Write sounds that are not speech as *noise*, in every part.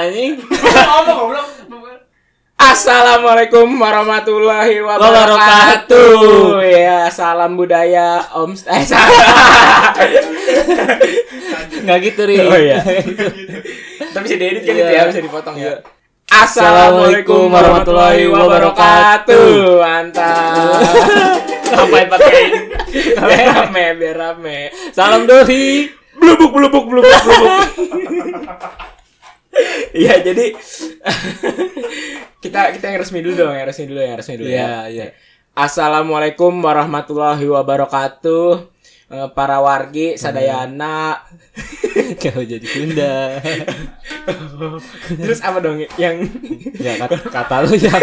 anjing. *laughs* Ngomong goblok. Assalamualaikum warahmatullahi wabarakatuh. Ya, salam budaya Om. Eh, salam. *laughs* Enggak gitu, Ri. Oh iya. *laughs* Tapi bisa diedit kan Iya. itu ya, bisa dipotong ya. Iya. Assalamualaikum warahmatullahi wabarakatuh. Mantap. Ngapain pakai ini? biar rame, biar rame. Salam Dori. Blubuk, blubuk, blubuk, blubuk. *laughs* Iya, jadi *laughs* kita kita yang resmi dulu dong, yang resmi dulu, yang resmi dulu ya. Iya, iya. Assalamualaikum warahmatullahi wabarakatuh. Eh, para wargi sadayana *laughs* Kau jadi Sunda. terus apa dong yang Ya kata, kata lu yang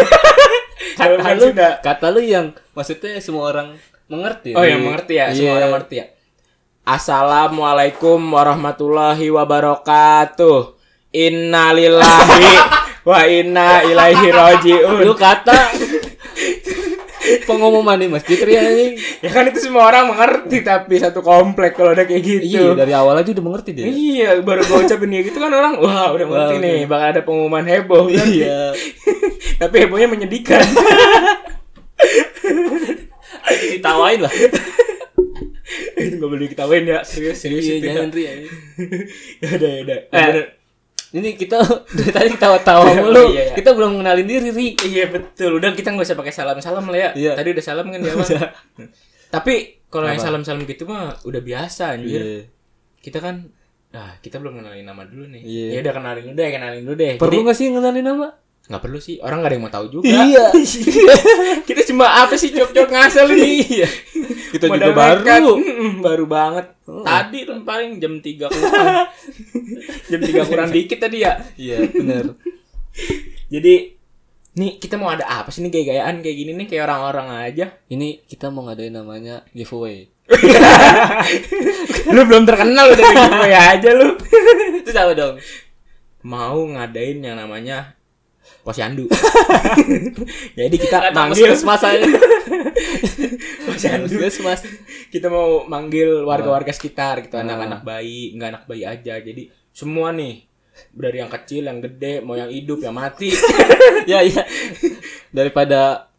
kata lu kata lu yang maksudnya semua orang mengerti. Oh Ri. yang mengerti ya, semua Iya. orang mengerti ya. Assalamualaikum warahmatullahi wabarakatuh. Innalillahi wa inna ilaihi rajiun. Lu kata pengumuman di masjid Ri anjing. Ya kan itu semua orang mengerti tapi satu komplek kalau udah kayak gitu. Iya, dari awal aja udah mengerti dia. Iya, baru gue ucapin kayak gitu kan orang, wah udah mengerti Wah, nih, bakal ada pengumuman heboh. Iya. *laughs* Tapi hebohnya menyedihkan. Ditawain lah. itu gak boleh diketawain ya, serius serius Iya, itu. ya. jangan Ri anjing. *laughs* Ya udah, ya udah. Eh. Ini kita *laughs* dari tadi tawa-tawa Iya, mulu. iya, iya. Kita belum kenalin diri, Ri. Iya betul. Udah kita nggak usah pakai salam-salam lah ya. Iya. Tadi udah salam kan di awal. Tapi kalau yang salam-salam gitu mah udah biasa anjir. Iya. Kita kan Nah, kita belum kenalin nama dulu nih. Iya. Ya udah kenalin dulu deh, kenalin dulu deh. Perlu nggak sih ngenalin nama? Nggak perlu sih, orang nggak ada yang mau tahu juga. Iya. *laughs* kita cuma apa sih cok-cok ngasal ini? Iya. Kita Modal juga baru. Mm-mm, baru banget. Tadi tuh paling jam 3 kurang. *laughs* jam 3 kurang dikit tadi ya. Iya, benar. Jadi nih kita mau ada apa sih nih gaya-gayaan kayak gini nih kayak orang-orang aja. Ini kita mau ngadain namanya giveaway. *laughs* lu belum terkenal udah gue aja lu. Itu apa dong? Mau ngadain yang namanya posyandu. *laughs* Jadi kita manggil manggil mas aja. *laughs* posyandu. mas. Kita mau manggil warga-warga sekitar gitu, anak-anak bayi, enggak anak bayi aja. Jadi semua nih dari yang kecil, yang gede, mau yang hidup, yang mati. *laughs* ya ya. Daripada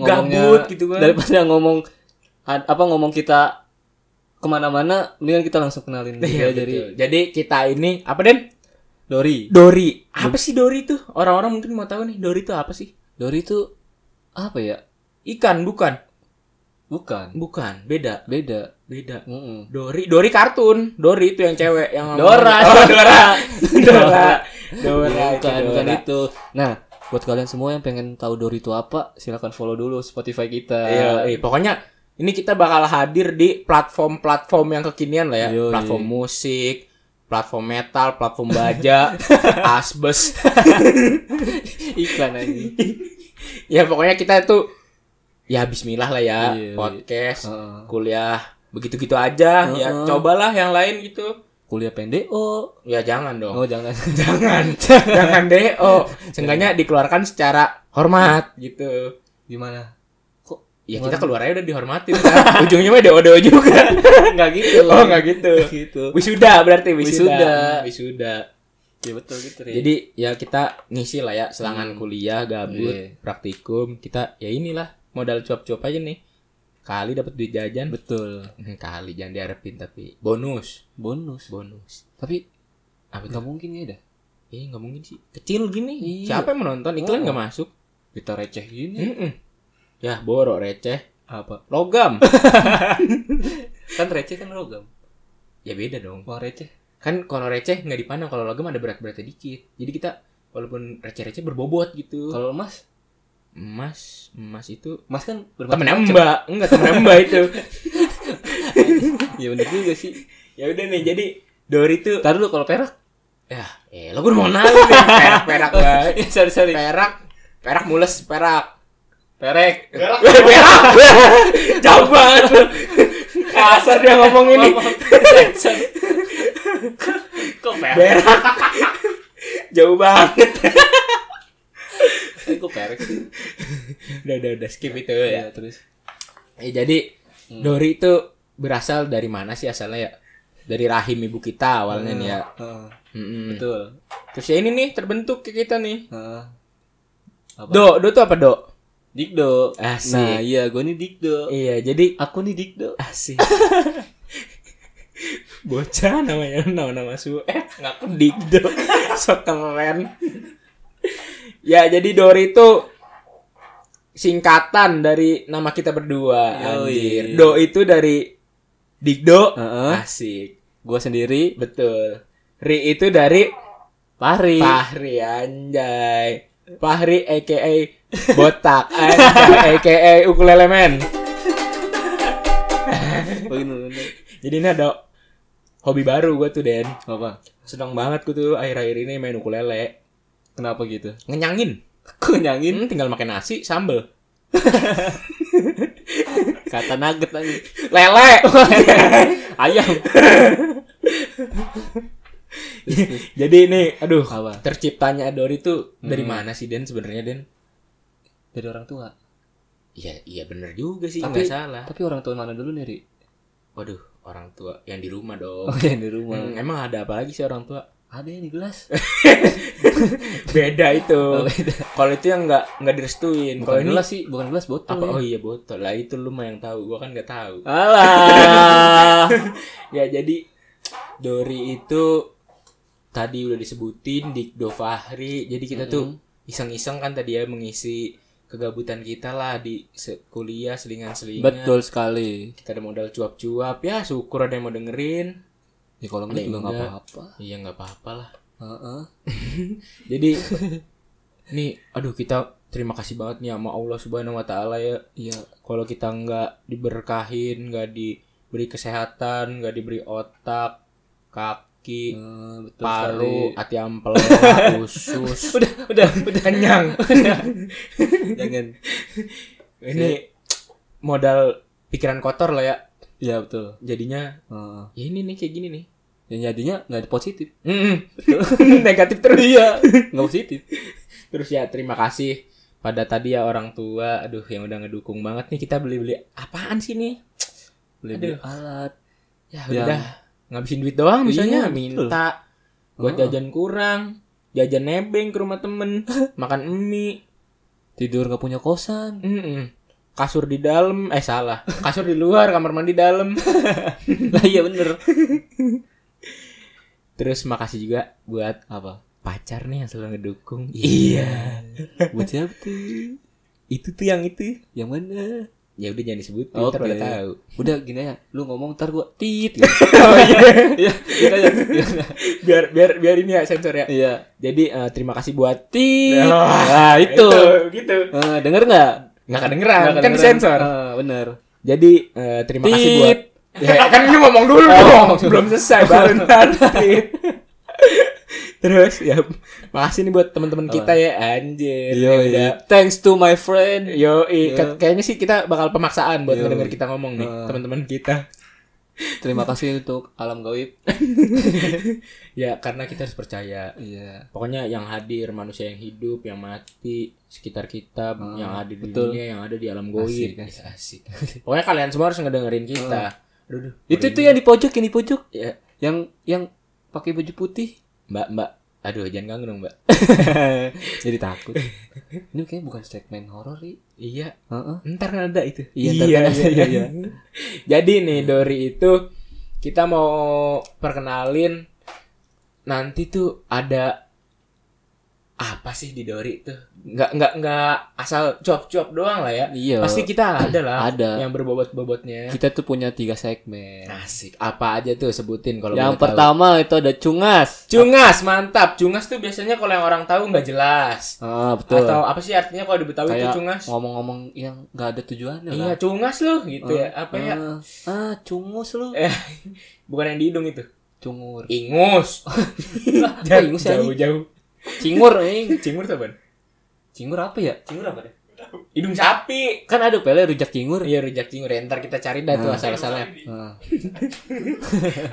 ngomongnya Gabut gitu kan. Daripada ngomong apa ngomong kita ke mana-mana, mendingan kita langsung kenalin Iya, ya betul. Jadi kita ini apa Den? Dori. Dori. Apa sih Dori tuh? Orang-orang mungkin mau tahu nih, Dori itu apa sih? Dori itu apa ya? Ikan, bukan? Bukan. Bukan, beda. Beda. Beda. Mm-mm. Dori, Dori kartun. Dori itu yang cewek yang Dora. Oh, *laughs* Dora. Dora. Dora. bukan, itu bukan Dora. itu. Nah, buat kalian semua yang pengen tahu Dori itu apa, silakan follow dulu Spotify kita. Iya, eh, pokoknya ini kita bakal hadir di platform-platform yang kekinian lah ya. Yoi. Platform musik, platform metal, platform baja, *laughs* asbes. *laughs* Iklan aja. ya pokoknya kita itu ya bismillah lah ya, Iya, podcast, Heeh. kuliah begitu-gitu aja. Ya Heeh. cobalah yang lain gitu. Kuliah pendek. Oh, Ya jangan dong. oh jangan. *laughs* Jangan. jangan deh. Oh, seenggaknya dikeluarkan secara hormat gitu. Gimana? Ya kita keluar aja udah dihormatin kan. *laughs* Ujungnya mah DO juga. *laughs* enggak gitu? Oh, nggak gitu. gitu. Wisuda berarti wisuda. Wisuda. Wisuda. Ya betul gitu, Ri. Jadi ya kita ngisi lah ya selangan kuliah gabut, Iya. praktikum, kita ya inilah modal cuap-cuap aja nih. Kali dapat duit jajan. betul. Hmm, Kali jangan diharapin tapi bonus, Bonus. bonus. Tapi Apa nggak mungkin ya dah. Eh nggak mungkin sih. Kecil gini. Iya. Siapa yang menonton? Iklan Oh. nggak masuk. Kita receh gini. Mm-mm. Ya borok receh. Apa? Logam. *laughs* Kan receh kan logam. ya beda dong. Uang receh. Kan kalau receh nggak dipandang, kalau logam ada berat-beratnya dikit. Jadi kita walaupun receh-receh berbobot gitu. Kalau emas, emas, emas itu emas kan bermacam-macam. mbak, enggak temennya mbak itu. *laughs* Ya bener juga sih. ya udah nih, jadi Dori tuh Taruh dulu kalau perak. ya, eh lo gue mau nanya nih, *laughs* perak perak banget. Sorry sorry. Perak, perak mules, perak. Perek. Perak. Jauh banget. Kasar dia ngomong ini. Kok perek? Perak. Jauh banget. Eh, Kok perek sih? udah, udah, udah skip itu Ya, ya. terus. Eh, jadi Dori itu berasal dari mana sih asalnya ya? Dari rahim ibu kita awalnya nih ya. Heeh. Mm-mm. Betul. Terus ya ini nih terbentuk ke kita nih. Heeh. Apa? Do, do tuh apa do? Dikdo. Asik. Nah, iya gue nih Dikdo. Iya, jadi Aku nih Dikdo. asik. *laughs* Bocah namanya nama-nama su eh ngaku Dikdo. *laughs* so keren. ya, jadi Dori itu singkatan dari nama kita berdua. Yoi. Anjir. Do itu dari Dikdo. Heeh. Asik. Gue sendiri Betul. Ri itu dari Pari. Fahri anjay. Fahri aka botak aka ukulele man. Oh. Jadi ini ada hobi baru gue tuh Den. Apa? Seneng banget gue tuh akhir-akhir ini main ukulele. Kenapa gitu? Ngenyangin. Kok nyangin? Hmm, tinggal makan nasi sambel. Kata nugget lagi. Lele. *laughs* Ayam. *laughs* Jadi ini aduh Apa? terciptanya Adori tuh dari mana sih Den sebenarnya Den? Dari orang tua. Iya iya bener juga sih Tapi- salah. Tapi orang tua mana dulu nih, Ri? Waduh orang tua yang di rumah dong. Oh, yang di rumah. Hmm, emang ada apa lagi sih orang tua? Ada yang di gelas. *laughs* Beda itu. Oh. Kalau itu yang nggak nggak direstuin. Kalau ini gelas sih, bukan gelas botol. apa? ya. Oh iya botol. Lah itu lu mah yang tahu. Gua kan nggak tahu. Alah. *laughs* ya jadi Dori itu tadi udah disebutin Dikdo Fahri. Jadi kita tuh iseng-iseng kan tadi ya mengisi kegabutan kita lah di kuliah selingan-selingan. Betul sekali. Kita ada modal cuap-cuap. Ya syukur ada yang mau dengerin. Ya kalau enggak juga enggak. apa-apa. Iya nggak apa-apa lah. Heeh. *laughs* Jadi nih aduh kita terima kasih banget nih sama Allah Subhanahu wa taala ya. Iya. Kalau kita nggak diberkahin, nggak diberi kesehatan, nggak diberi otak, kaki, Eh, betul paru, sekali. hati ampel, *laughs* usus. Udah, udah, *laughs* udah. kenyang. *laughs* Jangan. Ini modal pikiran kotor lah ya. Iya, betul. Jadinya Heeh. ya ini nih kayak gini nih. yang jadinya nggak ada positif. Mm-mm. Negatif terus. Iya, nggak positif. Terus ya terima kasih pada tadi ya orang tua, aduh yang udah ngedukung banget nih kita beli-beli apaan sih nih? Beli Aduh. alat. Ya udah ngabisin duit doang misalnya Iya, minta buat Oh. jajan kurang, jajan nebeng ke rumah temen, *laughs* makan mie, Tidur nggak punya kosan. Mm-mm. kasur di dalam, eh salah, kasur di luar, kamar mandi dalam. *laughs* lah iya bener. Terus makasih juga buat Apa? pacar nih yang selalu ngedukung. Iya. Buat siapa tuh? itu tuh yang itu. Yang mana? Ya udah jangan disebutin, Oke. ntar udah tahu. *laughs* Udah gini ya, lu ngomong ntar gua tit. Gitu. *laughs* oh iya. Gitu aja. biar biar biar ini ya sensor ya. Iya. Jadi eh, terima kasih buat Tit. Wah, Nah, itu. gitu. Eh, denger nggak? Nggak kedengeran, Nggak kan disensor. Eh, bener. Jadi eh, terima kasih Tit. buat Ya, kan ini ngomong dulu *laughs* dong. Belum selesai baru nanti. Terus ya makasih nih buat teman-teman kita ya anjir. Yo, Ya. Thanks to my friend. Yo, Iya. ka- kayaknya sih kita bakal pemaksaan buat Yo. ngedenger kita ngomong nih, Ah. teman-teman kita. Terima kasih untuk alam gaib. *laughs* Ya, karena kita harus percaya. Iya. Pokoknya yang hadir manusia yang hidup, yang mati sekitar kita, yang hadir di Ah, betul. dunia, yang ada di alam goib. Asik, Ah. Asik. Pokoknya kalian semua harus ngedengerin kita. Aduh, aduh. Itu tuh yang di pojok, yang di pojok. Ya, Yang yang pakai baju putih. Mbak, Mbak. Aduh, jangan ganggu dong, Mbak. *laughs* Jadi takut. Ini kayaknya bukan segmen horor, Ri. Iya, Heeh. ntar kan ada itu. Iya, ntar kan ada, iya, iya. Jadi nih Dori itu kita mau perkenalin nanti tuh ada apa sih di Dori tuh? Nggak nggak nggak asal cuap-cuap doang lah ya. Iya. Pasti kita ada lah. Ada. Yang berbobot-bobotnya. Kita tuh punya tiga segmen. Asik. Apa aja tuh sebutin kalau yang boleh tahu. pertama itu ada cungas. Cungas, mantap. Cungas tuh biasanya kalau yang orang tahu nggak jelas. Ah, betul. Atau apa sih artinya kalau di Betawi itu cungas? ngomong-ngomong yang nggak ada tujuannya Iya, lah. cungas lu gitu ya. Apa ya? Ah, ah, cungus lu. Eh, *laughs* bukan yang di hidung itu. Cungur. Ingus. *laughs* Ah, Jauh-jauh. Cingur, *laughs* ing. Cingur apa? Cingur apa ya? Cingur apa deh? Hidung sapi. Kan ada pele rujak cingur. Iya rujak cingur ya. Ntar kita cari dah tuh asal-asalnya. Ah.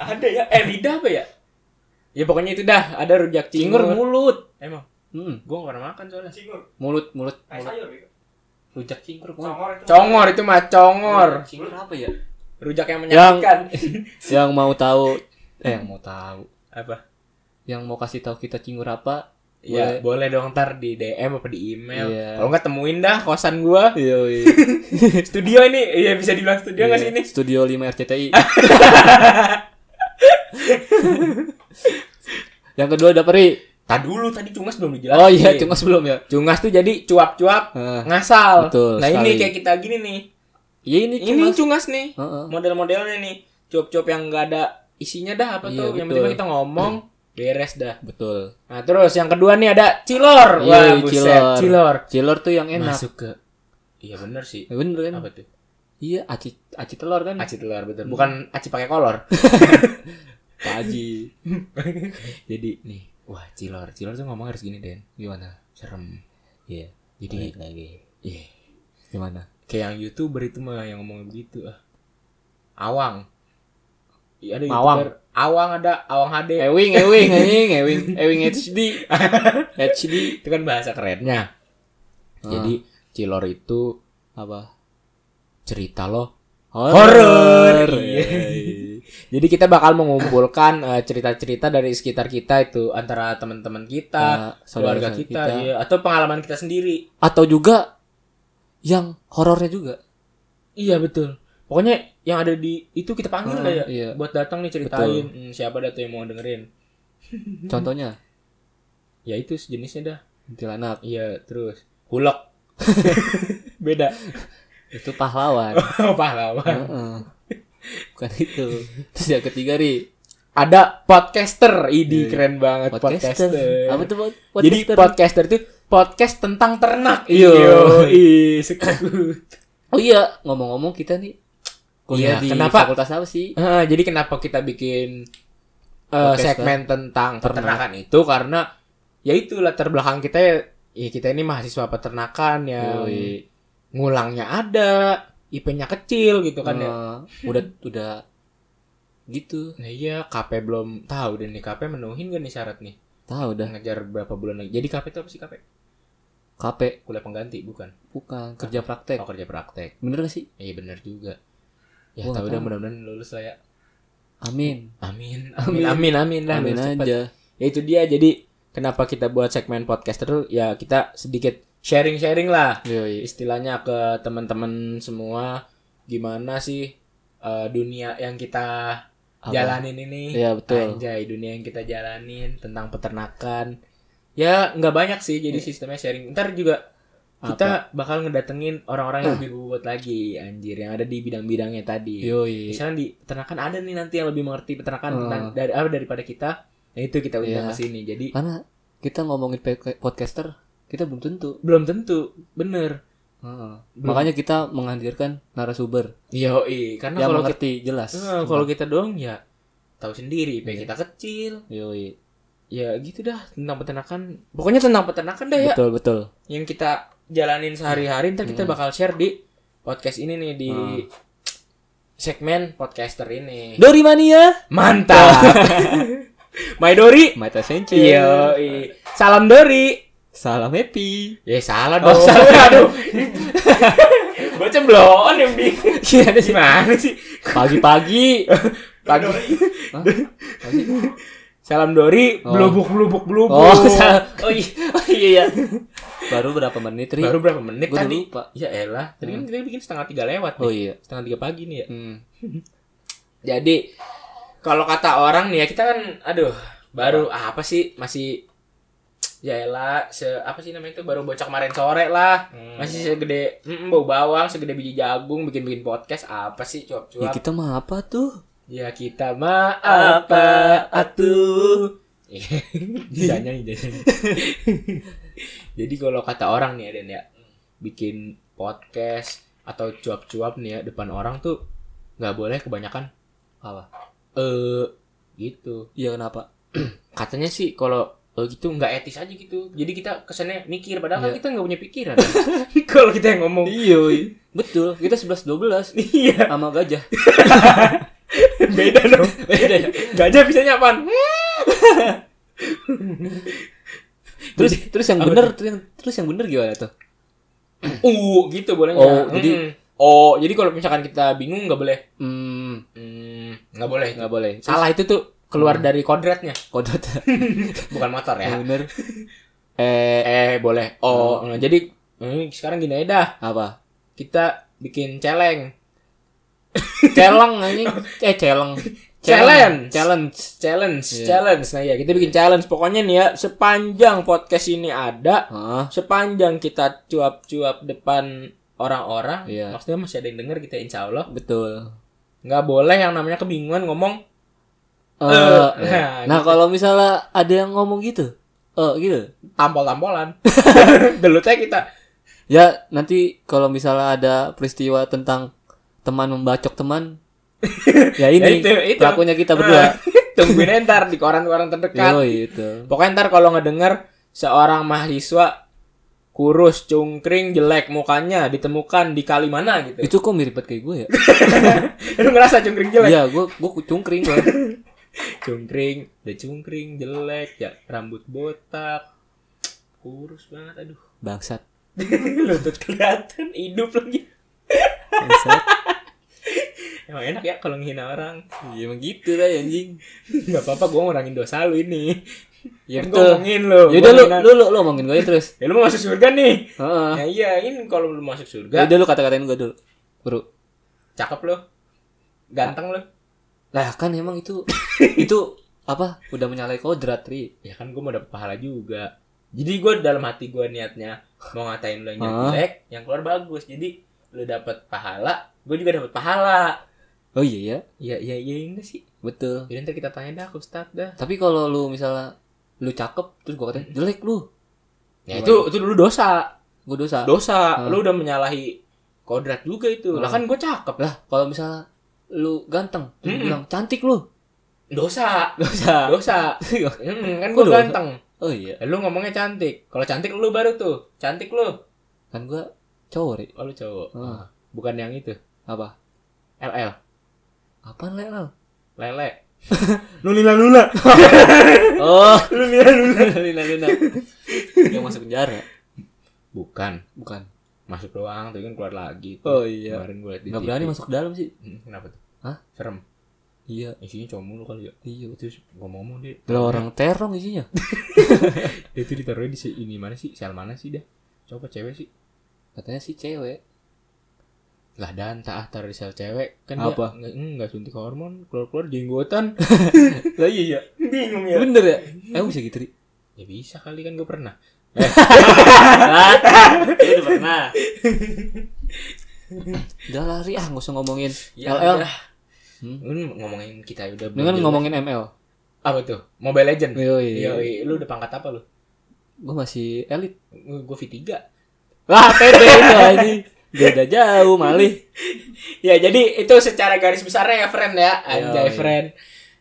Ada ya? Eh lidah apa ya? Ya pokoknya itu dah. Ada rujak Cingur cingur. mulut. Emang? Hmm, Gua gak pernah makan soalnya. mulut, mulut, mulut. Rujak cingur. mulut. Congor itu mah congor. Cingur apa ya? Rujak yang Yang menyakitkan. yang mau tahu eh yang mau tahu. Apa? yang mau kasih tahu kita cingur apa Ya, boleh dong ntar di DM apa di email. Iya. Kalau nggak temuin dah kosan gua. iya *laughs* studio ini, iya bisa dibilang studio nggak sih ini? studio 5 RCTI *laughs* yang kedua ada peri Tadi dulu tadi cungas belum dijelasin. oh iya cuma sebelum ya Cungas tuh jadi cuap-cuap Heeh. ngasal. Betul nah ini sekali. kayak kita gini nih. iya ini Ini cuma cungas nih. Heeh. Model-modelnya nih. Cuap-cuap yang nggak ada isinya dah apa Iya, tuh. Yang betul. penting kita ngomong *clears throat* beres dah. betul Nah terus yang kedua nih ada cilor. Wah buset, cilor. cilor. cilor tuh yang enak Masuk ke Iya bener sih. Ya, bener kan Apa tuh? iya aci aci telur kan Aci telur betul. Bukan aci pakai kolor. *laughs* Pak Haji *laughs* Jadi nih, wah cilor. Cilor tuh ngomong harus gini Den. gimana Serem. iya Jadi lagi iya. gimana Kayak yang youtuber itu mah yang ngomong begitu ah. Awang. Iya ada Mawang. youtuber. Awang ada, Awang HD. Ewing Ewing anjing Ewing Ewing HD HD *laughs* itu kan bahasa kerennya. Ah. Jadi cilor itu apa cerita loh. horor *laughs* Iya. Jadi kita bakal mengumpulkan eh, cerita-cerita dari sekitar kita itu antara teman-teman kita, Ah, keluarga kita, kita. iya, atau pengalaman kita sendiri. atau juga yang horornya juga Iya betul. Pokoknya yang ada di itu kita panggil Ah, lah ya, iya. buat datang nih ceritain Hmm, siapa dah tuh yang mau dengerin. *laughs* contohnya Ya itu sejenisnya dah. kuntilanak Iya terus hulok. *laughs* Beda. itu pahlawan Oh, pahlawan. Heeh. bukan itu terus yang ketiga ri Ada podcaster, ini Iya. keren banget podcaster. apa tuh pod- Jadi podcaster podcaster itu podcast tentang ternak. Iya. Ih, sekut. oh iya ngomong-ngomong kita nih kuliah Iya, di kenapa? fakultas apa sih Ah, jadi kenapa kita bikin eh, Podcaster. segmen tentang Ternak. peternakan itu karena ya itu latar belakang kita ya, ya kita ini mahasiswa peternakan yang Yoi. ngulangnya ada, IP-nya kecil gitu kan ya. Eh, udah udah gitu Nah iya KP belum tahu dan nih KP menuhin gak nih syarat nih tahu udah ngejar berapa bulan lagi. Jadi KP itu apa sih KP? KP Kuliah pengganti bukan? bukan kerja praktek Oh kerja praktek. bener gak sih Iya bener juga. Ya Gua tahu nggak udah mudah-mudahan lulus lah ya. amin Amin. Amin. Amin amin amin lah amin cepet. aja ya itu dia jadi kenapa kita buat segmen podcaster tuh ya kita sedikit sharing-sharing lah Yoi. istilahnya ke teman-teman semua gimana sih eh, dunia yang kita Apa? jalanin ini Iya, betul. anjay dunia yang kita jalanin tentang peternakan ya nggak banyak sih jadi sistemnya sharing ntar juga kita bakal ngedatengin orang-orang yang lebih bobot lagi anjir yang ada di bidang-bidangnya tadi Yoi. misalnya di peternakan ada nih nanti yang lebih mengerti peternakan Hmm. tentang dari apa daripada kita ya itu kita undang Iya. ke sini jadi Karena kita ngomongin podcaster, kita belum tentu. belum tentu bener Heeh. Makanya kita menghadirkan narasumber yo karena yang kalau kita mengerti jelas. Eh, kalau kita doang ya tahu sendiri IP kita kecil Yoi. ya gitu dah tentang peternakan pokoknya tentang peternakan dah ya Betul betul. yang kita jalanin sehari-hari ntar kita Hmm. bakal share di podcast ini nih di Hmm. segmen podcaster ini Dori Mania. mantap *laughs* My Dori Mata Sence. Iya, salam Dori. Salam happy. Ya salah Oh, dong. salah. *laughs* Aduh. Gue cemblon *laughs* yang bikin. Gimana sih? Pagi-pagi. Pagi. Hah? Salam Dori, Oh. blubuk blubuk blubuk. Oh. *laughs* Oh iya. Oh iya. Baru berapa menit, Ri? Baru berapa menit Gua tadi? lupa. Ya elah, tadi kan kita bikin setengah tiga lewat Oh nih. iya. Setengah tiga pagi nih ya. Hmm. *laughs* Jadi kalau kata orang nih ya kita kan, aduh, baru apa sih masih ya elah, se apa sih namanya itu baru bocah kemarin sore lah. Hmm. Masih segede mm, bau bawang, segede biji jagung bikin bikin podcast apa sih Ya cuap-cuap. kita mah apa tuh? Ya kita mah apa atuh. *laughs* jangan nyanyi, jangan. *laughs* Jadi kalau kata orang nih Aden ya, bikin podcast atau cuap-cuap nih ya depan orang tuh nggak boleh kebanyakan Apa? eh gitu. Iya kenapa? *clears throat* Katanya sih kalau eh, gitu nggak etis aja gitu. Jadi kita kesannya mikir padahal kan Iya. kita nggak punya pikiran. *laughs* kalau kita yang ngomong Iya. Betul. Kita 11 12 iya sama gajah. Beda dong. Beda ya? Gajah bisanya apaan? Terus terus yang Apa bener terus yang, terus yang bener gimana tuh? Uh, gitu bolehnya. Oh, jadi- Mm. oh, jadi kalau misalkan kita bingung nggak boleh. Hmm, Hmm, nggak boleh. nggak boleh. Terus- Salah itu tuh keluar dari kodratnya kodrat *laughs* bukan motor ya yang bener eh eh boleh oh nah, jadi eh, sekarang gini aja dah apa kita bikin celeng celeng anjing. Eh celeng. Challenge. challenge. Challenge Iya. challenge. Nah ya kita bikin challenge. Pokoknya nih ya sepanjang podcast ini ada Hah? sepanjang kita cuap-cuap depan orang-orang Iya. maksudnya masih ada yang denger kita insya Allah. Betul. Nggak boleh yang namanya kebingungan ngomong Eh, *laughs* nah, eh. nah kalau misalnya ada yang ngomong gitu eh gitu. Tampol-tampolan. *laughs* Delutnya kita. Ya nanti kalau misalnya ada peristiwa tentang teman membacok teman. *laughs* Ya ini itu, itu. pelakunya kita berdua. *laughs* Tungguin ntar di koran-koran terdekat. Yo itu. Pokoknya ntar kalau ngedenger seorang mahasiswa kurus cungkring jelek mukanya ditemukan di kali mana gitu. Itu kok mirip banget kayak gue ya? *laughs* Lu ngerasa cungkring jelek? Iya gue gue cungkring gue cungkring udah cungkring jelek ya rambut botak kurus banget aduh. Bangsat. Lutut kelihatan hidup lagi. Bangsat emang enak ya kalau ngehina orang. Iya emang gitu lah anjing. Nggak apa-apa gue ngurangin dosa lu ini. Ya Kan betul. ngomongin lu ya Gua udah lu lu lu lu ngomongin gue terus. Ya lu mau masuk surga nih? Heeh. ya iya ini kalau lu masuk ya surga. Udah lu kata-katain gue dulu bro cakep lu. Ganteng lu. Lah kan emang itu *laughs* itu apa udah menyalahi kodrat ri. Ya kan gue mau dapet pahala juga. Jadi gue dalam hati gue niatnya mau ngatain lu yang jelek yang keluar bagus. Jadi lu dapet pahala gue juga dapet pahala oh iya ya? Ya ya ya enggak sih. Betul. Jadi ntar kita tanya dah ke Ustadz dah. Tapi kalau lu misalnya lu cakep terus gue katain jelek lu. Ya itu itu dulu dosa. Gue dosa. Dosa. Ah. lu udah menyalahi kodrat juga itu. Lah Ah. kan gue cakep. Lah kalau misalnya lu ganteng terus Mm-mm. bilang cantik lu. Dosa. Dosa. *laughs* Dosa. *laughs* Hmm, kan gue dosa? ganteng. Oh iya. Ya, lu ngomongnya cantik. Kalau cantik lu baru tuh. Cantik lu. Kan gue cowok ri. Oh lu cowok. Ah. bukan yang itu. Apa? LL apaan lel lele. *laughs* Lulila lula *laughs* oh. *laughs* Lulila lula Lina Lina yang masuk penjara? Bukan. Bukan. Masuk doang tapi kan keluar lagi Oh, iya. kemarin gue liat di nggak TV. berani masuk ke dalam sih. Hmm, kenapa tuh? Hah? serem. Iya. Isinya cowok mulu kali ya. Iya terus ngomong-ngomong dia lah orang terong isinya. Dia tuh ditaruhnya di se- ini mana sih? Sel mana sih dah coba cewek sih? Katanya sih cewek lah dan tak ah, taruh di sel cewek. Kan Apa? dia nggak nggak suntik hormon keluar keluar jenggotan. *laughs* Lah iya iya. Bingung bener ya? Eh bisa gitu ri? Ya bisa kali kan gue pernah. *laughs* Ah, itu udah pernah. Udah lah ri ah nggak usah ngomongin Ya LL udah. Hmm. Ngomongin kita udah dengan ngomongin ML apa tuh? Mobile Legend? Yoi. Yoi. lu udah pangkat apa lu? Gue masih elit. Gue V3 wah pede itu aja beda jauh malih. *laughs* Ya jadi itu secara garis besarnya ya friend ya. Anjay Yoi. friend.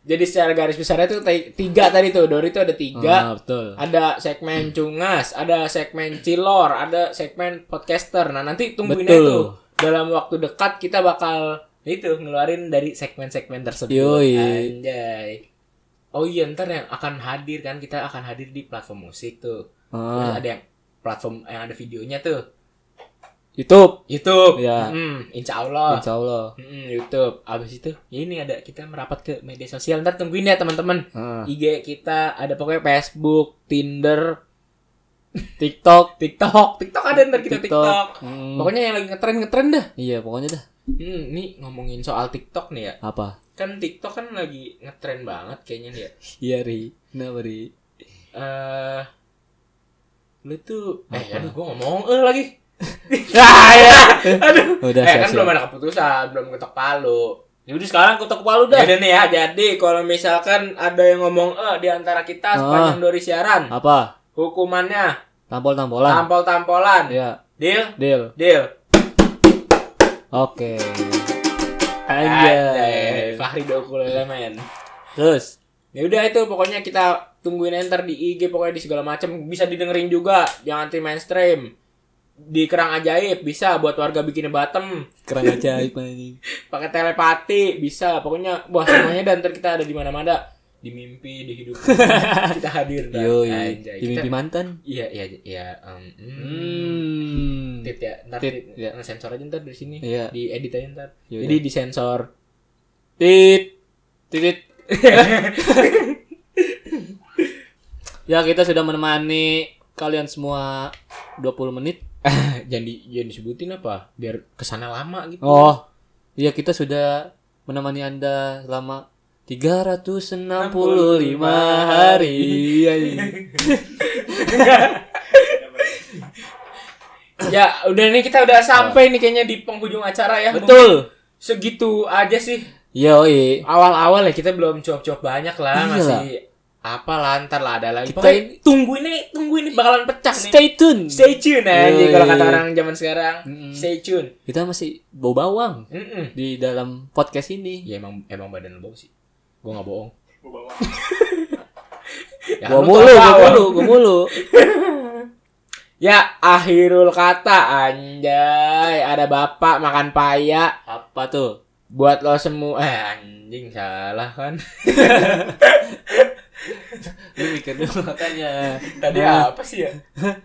Jadi secara garis besarnya ti- tiga tadi tuh. Dori tuh ada tiga. Ah, betul. Ada segmen cungas ada segmen cilor ada segmen podcaster. Nah nanti tungguin Betul. tuh. Dalam waktu dekat kita bakal itu ngeluarin dari segmen-segmen tersebut. Yoi. anjay. Oh iya ntar yang akan hadir kan kita akan hadir di platform musik tuh. Ah, ada yang platform yang ada videonya tuh YouTube YouTube Ya. Hmm, insya Allah Insya Allah Mm, YouTube. Abis itu, ini ada kita merapat ke media sosial. Ntar tungguin ya teman-teman. ah. IG kita ada pokoknya Facebook, Tinder, TikTok TikTok. TikTok ada ntar kita TikTok. Hmm, Pokoknya yang lagi ngetren ngetren dah. iya pokoknya dah Hmm, nih ngomongin soal TikTok nih ya. apa Kan TikTok kan lagi ngetren banget kayaknya nih ya. iya ri kenapa ri Eh lu tuh eh aduh gua ngomong eh lagi. Ah ya *laughs* Aduh. udah eh siap, kan siap. belum ada keputusan, belum ketok palu. Yaudah sekarang ketok palu Udah nih ya, jadi kalau misalkan ada yang ngomong eh di antara kita Ah. sepanjang Dori siaran, apa hukumannya tampol tampolan tampol-tampolan. ya Deal? deal Deal. oke Anjay. anjay Fahri Dokul Elemen. terus Ya udah itu pokoknya kita tungguin enter di IG pokoknya di segala macam bisa didengerin juga jangan anti mainstream di kerang ajaib bisa buat warga bikin bottom keren ajaib anjing *laughs* pakai telepati bisa pokoknya wah semuanya dan ntar kita ada di mana-mana di mimpi di hidup *laughs* kita hadir dan Yoi, Anjay. di Kita- mimpi mantan. iya iya iya um, hmm. Hmm. tit ya ntar Tit, tit, ya. sensor aja ntar di sini Iya. di edit aja ntar Yaudah. jadi disensor Tit, titit, *laughs* Ya kita sudah menemani kalian semua 20 menit. *laughs* jangan, di, jangan disebutin apa biar ke sana lama gitu Oh, iya kita sudah menemani anda selama 365 hari. Iya, iya. *laughs* ya udah nih kita udah sampai nih kayaknya di penghujung acara ya Betul. segitu aja sih Yoi. awal-awal ya kita belum cuap-cuap banyak lah Iya masih apa lah ntar lah ada lagi Kita Pokoknya ini- tunggu ini tunggu ini bakalan pecah nih Stay tune. stay tune aja kalau kata orang zaman sekarang Mm-mm. stay tune Kita masih bau bawang Mm-mm. di dalam podcast ini. ya emang emang badan lo bau sih gua nggak bohong Bawa *laughs* ya, Gua lu mulu, bawang. mulu, gua mulu. *laughs* ya akhirul kata anjay ada bapak makan paya Apa tuh? buat lo semua eh anjing salah kan *laughs* Lu mikir dulu makanya. tadi Nah, apa sih ya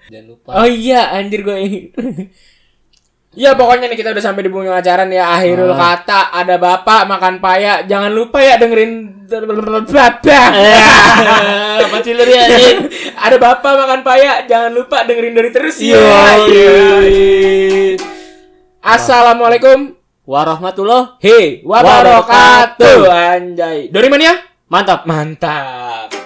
Jangan lupa. Oh iya, anjir gue *laughs* Ya pokoknya nih kita udah sampai di acara nih ya. Akhirul Ah. kata ada bapak makan paya. Jangan lupa ya dengerin bapak. *laughs* Apa sih ya? anjing? *laughs* ada bapak makan paya. Jangan lupa dengerin dari terus ya. Yoi. Assalamualaikum Warahmatullah. Hei wabarakatuh anjay. Dari mana ya? Mantap. Mantap.